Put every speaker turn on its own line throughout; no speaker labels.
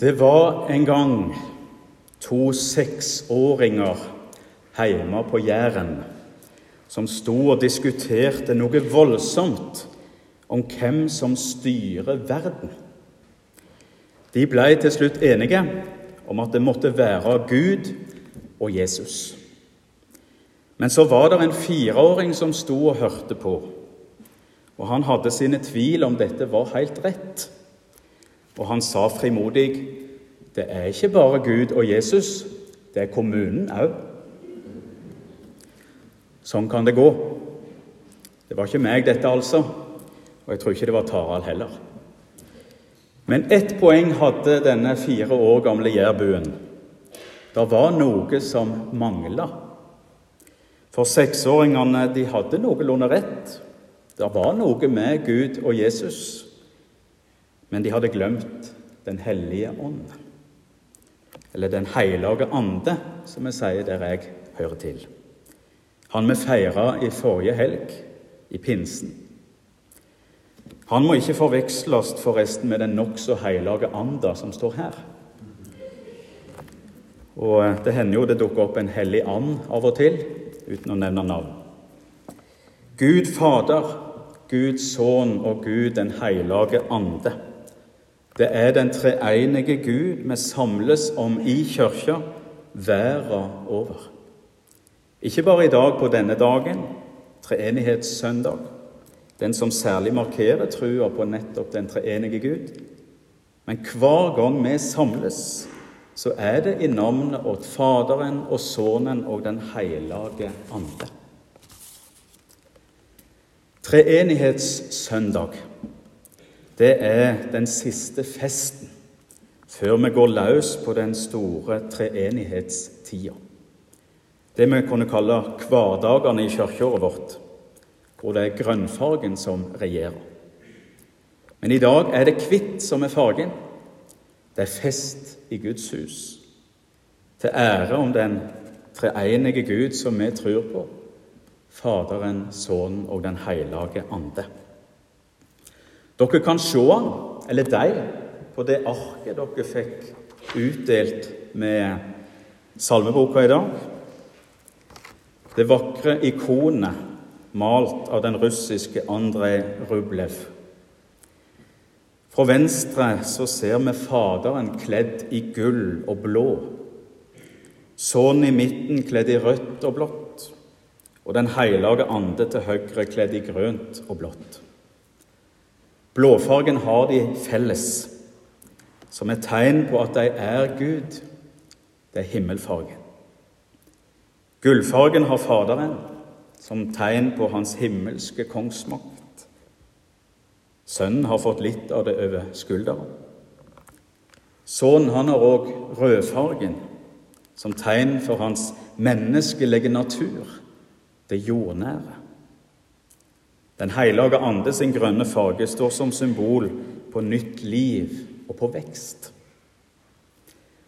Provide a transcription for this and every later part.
Det var en gang to seksåringer hjemme på Jæren som sto og diskuterte noe voldsomt om hvem som styrer verden. De ble til slutt enige om at det måtte være Gud og Jesus. Men så var det en fireåring som sto og hørte på, og han hadde sine tvil om dette var helt rett. Og han sa frimodig det er ikke bare Gud og Jesus, det er kommunen òg. Sånn kan det gå. Det var ikke meg, dette, altså. Og jeg tror ikke det var Tarald heller. Men ett poeng hadde denne fire år gamle jærbuen. Det var noe som mangla. For seksåringene de hadde noenlunde rett. Det var noe med Gud og Jesus men de hadde glemt Den hellige ånd. Eller Den hellige ande, som vi sier der jeg hører til. Han vi feira i forrige helg, i pinsen. Han må ikke forveksles forresten med den nokså hellige anda som står her. Og Det hender jo det dukker opp en hellig and av og til, uten å nevne navn. Gud Fader, Guds Sønn og Gud den hellige ande. Det er den treenige Gud vi samles om i kirka verden over. Ikke bare i dag på denne dagen, treenighetssøndag, den som særlig markerer trua på nettopp den treenige Gud, men hver gang vi samles, så er det i navnet åt Faderen og Sønnen og Den hellige ande. Treenighetssøndag det er den siste festen før vi går løs på den store treenighetstida. Det vi kunne kalle hverdagene i kirkeåret vårt, hvor det er grønnfargen som regjerer. Men i dag er det hvitt som er fargen. Det er fest i Guds hus, til ære om den treenige Gud som vi tror på, Faderen, Sønnen og Den hellige ande. Dere kan se han, eller de, på det arket dere fikk utdelt med salmeboka i dag. Det vakre ikonet malt av den russiske Andrej Rublev. Fra venstre så ser vi Faderen kledd i gull og blå. Sønnen i midten kledd i rødt og blått, og Den hellige ande til høyre kledd i grønt og blått. Blåfargen har de felles, som et tegn på at de er Gud. Det er himmelfargen. Gullfargen har Faderen som tegn på hans himmelske kongsmakt. Sønnen har fått litt av det over skulderen. Sønnen han har òg rødfargen som tegn for hans menneskelige natur, det jordnære. Den hellige ande sin grønne farge står som symbol på nytt liv og på vekst.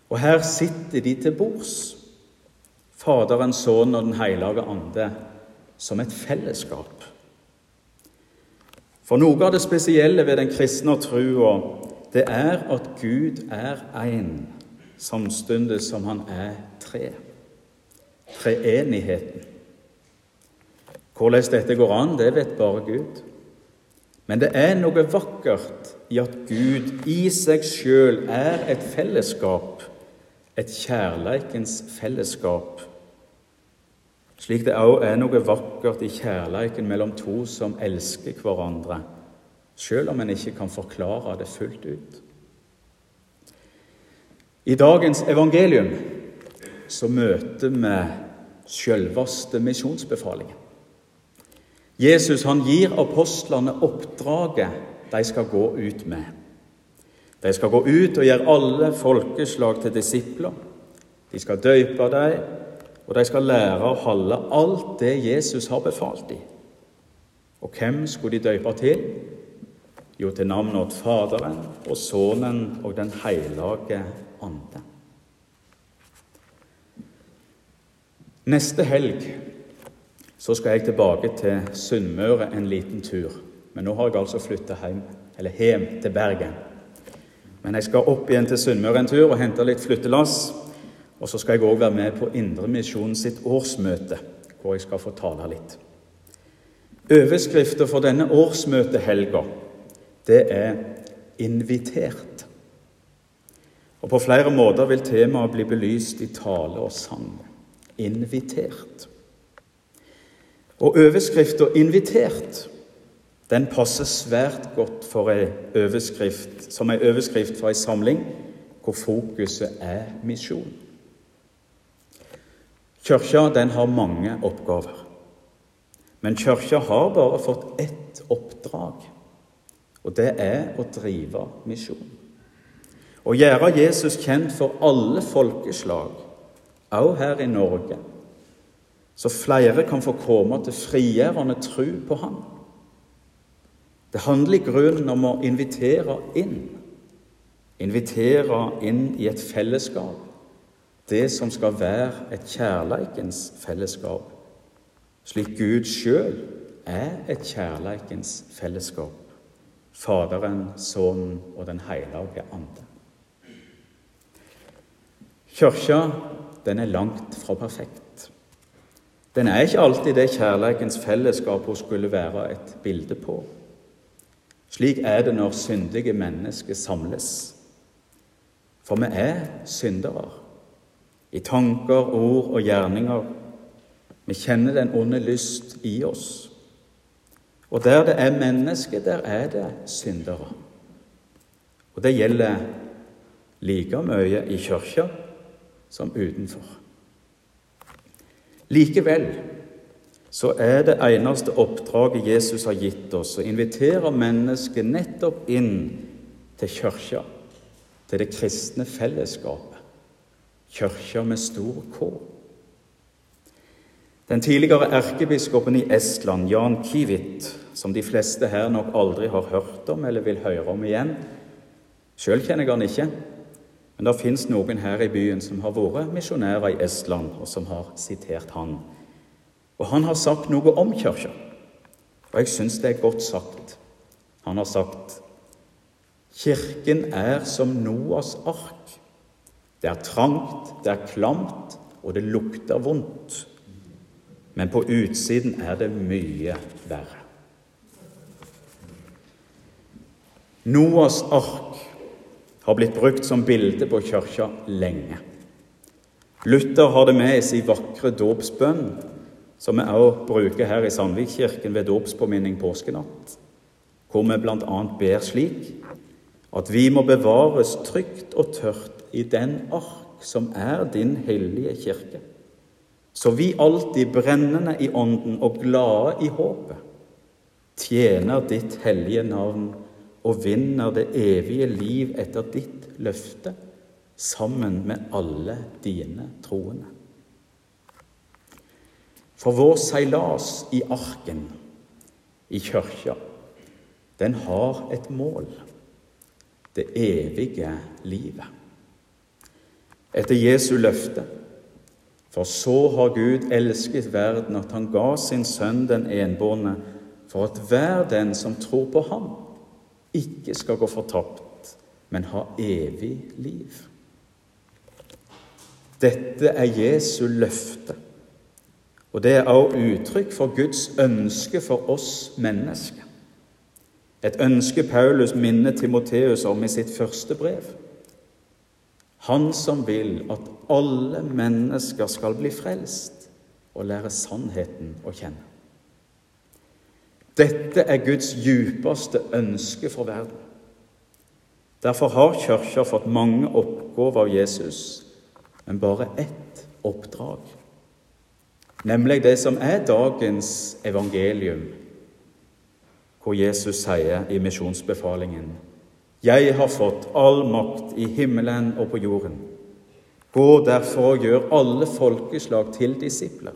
Og her sitter de til bords, Faderen, Sønnen og Den hellige ande, som et fellesskap. For noe av det spesielle ved den kristne trua, det er at Gud er én, samtidig som han er tre. Treenigheten. Hvordan dette går an, det vet bare Gud. Men det er noe vakkert i at Gud i seg sjøl er et fellesskap, et kjærleikens fellesskap, slik det òg er noe vakkert i kjærleiken mellom to som elsker hverandre, sjøl om en ikke kan forklare det fullt ut. I dagens evangelium så møter vi sjølveste misjonsbefalingen. Jesus han gir apostlene oppdraget de skal gå ut med. De skal gå ut og gjøre alle folkeslag til disipler. De skal døype dem, og de skal lære å holde alt det Jesus har befalt dem. Og hvem skulle de døype til? Jo, til navnet åt Faderen og Sønnen og Den hellige ande. Neste helg så skal jeg tilbake til Sunnmøre en liten tur. Men nå har jeg altså flytta hjem, eller hjem til Bergen. Men jeg skal opp igjen til Sunnmøre en tur og hente litt flyttelass. Og så skal jeg òg være med på Indremisjonen sitt årsmøte, hvor jeg skal få tale litt. Overskriften for denne årsmøtehelga, det er 'invitert'. Og På flere måter vil temaet bli belyst i tale og sang. Invitert. Og overskrifta 'invitert' den passer svært godt for ei overskrift, som ei overskrift for ei samling hvor fokuset er misjon. Kirka har mange oppgaver. Men kirka har bare fått ett oppdrag, og det er å drive misjon. Å gjøre Jesus kjent for alle folkeslag, også her i Norge, så flere kan få komme til frigjørende tro på Han. Det handler i grunnen om å invitere inn. Invitere inn i et fellesskap. Det som skal være et kjærleikens fellesskap. Slik Gud sjøl er et kjærleikens fellesskap. Faderen, Sønnen og Den hellige ande. Kirka, den er langt fra perfekt. Den er ikke alltid det kjærleikens fellesskap hun skulle være et bilde på. Slik er det når syndige mennesker samles. For vi er syndere i tanker, ord og gjerninger. Vi kjenner den onde lyst i oss. Og der det er mennesker, der er det syndere. Og det gjelder like mye i kirka som utenfor. Likevel så er det eneste oppdraget Jesus har gitt oss, å invitere mennesket nettopp inn til kirka, til det kristne fellesskapet. Kirka med stor K. Den tidligere erkebiskopen i Estland, Jan Kivit, som de fleste her nok aldri har hørt om eller vil høre om igjen Sjøl kjenner jeg han ikke, men det fins noen her i byen som har vært misjonærer i Estland, og som har sitert han. Og han har sagt noe om kirka, og jeg syns det er godt sagt. Han har sagt Kirken er som Noas ark. Det er trangt, det er klamt, og det lukter vondt. Men på utsiden er det mye verre. Noas ark har blitt brukt som bilde på kirka lenge. Luther har det med i sin vakre dåpsbønn som vi også bruker her i Sandvikkirken ved dåpspåminning påskenatt, hvor vi bl.a. ber slik at vi må bevares trygt og tørt i den ark som er din hellige kirke, så vi alltid brennende i ånden og glade i håpet tjener ditt hellige navn og vinner det evige liv etter ditt løfte sammen med alle dine troende. For vår seilas i arken, i kirka, den har et mål det evige livet. Etter Jesu løfte. For så har Gud elsket verden at han ga sin sønn den enbårne, for at hver den som tror på ham, ikke skal gå fortapt, men ha evig liv. Dette er Jesu løfte. Og det er også uttrykk for Guds ønske for oss mennesker. Et ønske Paulus minner Timoteus om i sitt første brev. Han som vil at alle mennesker skal bli frelst og lære sannheten å kjenne. Dette er Guds djupeste ønske for verden. Derfor har Kirka fått mange oppgaver av Jesus, men bare ett oppdrag nemlig det som er dagens evangelium, hvor Jesus sier i misjonsbefalingen Jeg har fått all makt i himmelen og på jorden. Gå derfor og gjør alle folkeslag til disipler.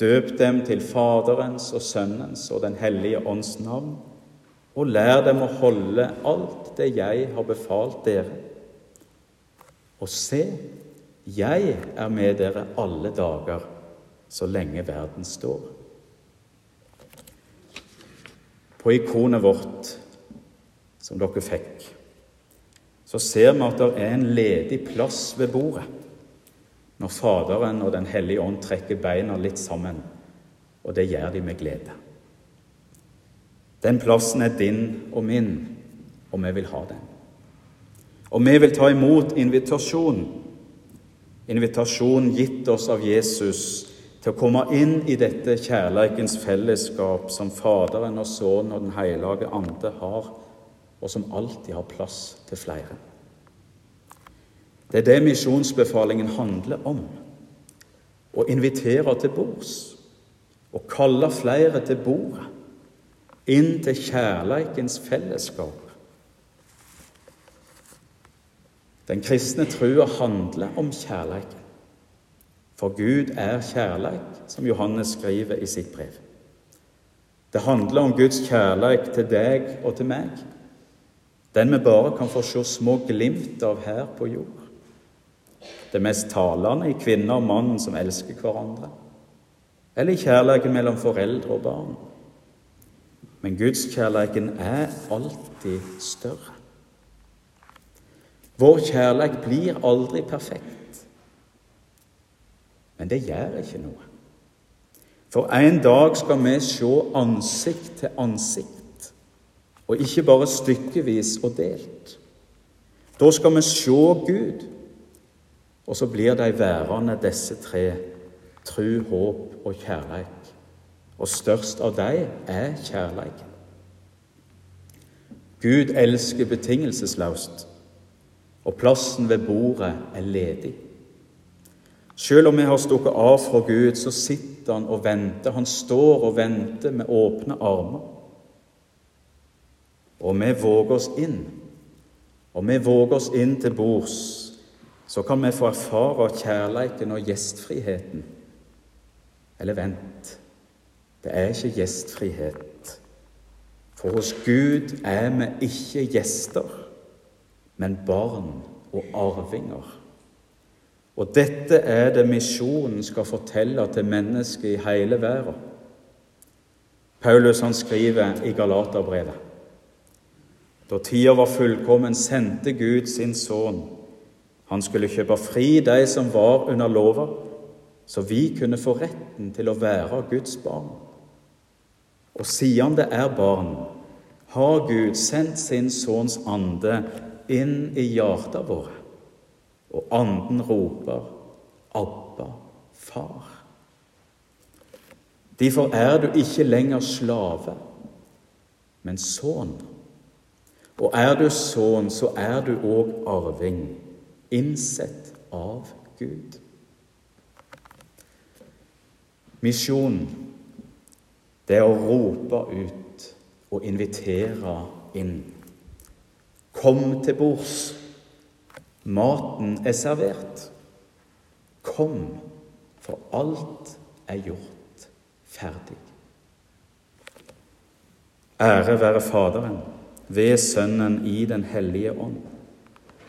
Døp dem til Faderens og Sønnens og Den hellige ånds navn, og lær dem å holde alt det jeg har befalt dere. Og se, jeg er med dere alle dager så lenge verden står. På ikonet vårt, som dere fikk, så ser vi at det er en ledig plass ved bordet når Faderen og Den hellige ånd trekker beina litt sammen, og det gjør de med glede. Den plassen er din og min, og vi vil ha den. Og vi vil ta imot invitasjon. Invitasjon gitt oss av Jesus til å komme inn i dette kjærleikens fellesskap som Faderen og Sønnen og Den hellige ande har, og som alltid har plass til flere. Det er det misjonsbefalingen handler om. Å invitere til bords. Å kalle flere til bordet. Inn til kjærleikens fellesskap. Den kristne trua handler om kjærleiken. For Gud er kjærleik, som Johannes skriver i sitt brev. Det handler om Guds kjærleik til deg og til meg, den vi bare kan få se små glimt av her på jord. Det mest talende i kvinner og mann som elsker hverandre, eller i kjærligheten mellom foreldre og barn. Men gudskjærligheten er alltid større. Vår kjærlighet blir aldri perfekt. Men det gjør ikke noe. For en dag skal vi se ansikt til ansikt, og ikke bare stykkevis og delt. Da skal vi se Gud, og så blir de værende, disse tre tru, håp og kjærleik. Og størst av dem er kjærleiken. Gud elsker betingelsesløst, og plassen ved bordet er ledig. Selv om vi har stukket av fra Gud, så sitter han og venter. Han står og venter med åpne armer. Og vi våger oss inn. Og vi våger oss inn til bords. Så kan vi få erfare kjærleiken og gjestfriheten. Eller vent, det er ikke gjestfrihet. For hos Gud er vi ikke gjester, men barn og arvinger. Og dette er det misjonen skal fortelle til mennesker i hele verden. Paulus han skriver i Galaterbrevet da tida var fullkommen, sendte Gud sin sønn. Han skulle kjøpe fri de som var under lova, så vi kunne få retten til å være Guds barn. Og siden det er barn, har Gud sendt sin sønns ande inn i hjertet våre og anden roper 'Abba, far'. Derfor er du ikke lenger slave, men sønn. Og er du sønn, så er du òg arving, innsett av Gud. Misjon, det er å rope ut og invitere inn. Kom til bords. Maten er servert. Kom, for alt er gjort ferdig. Ære være Faderen, ved Sønnen i Den hellige ånd,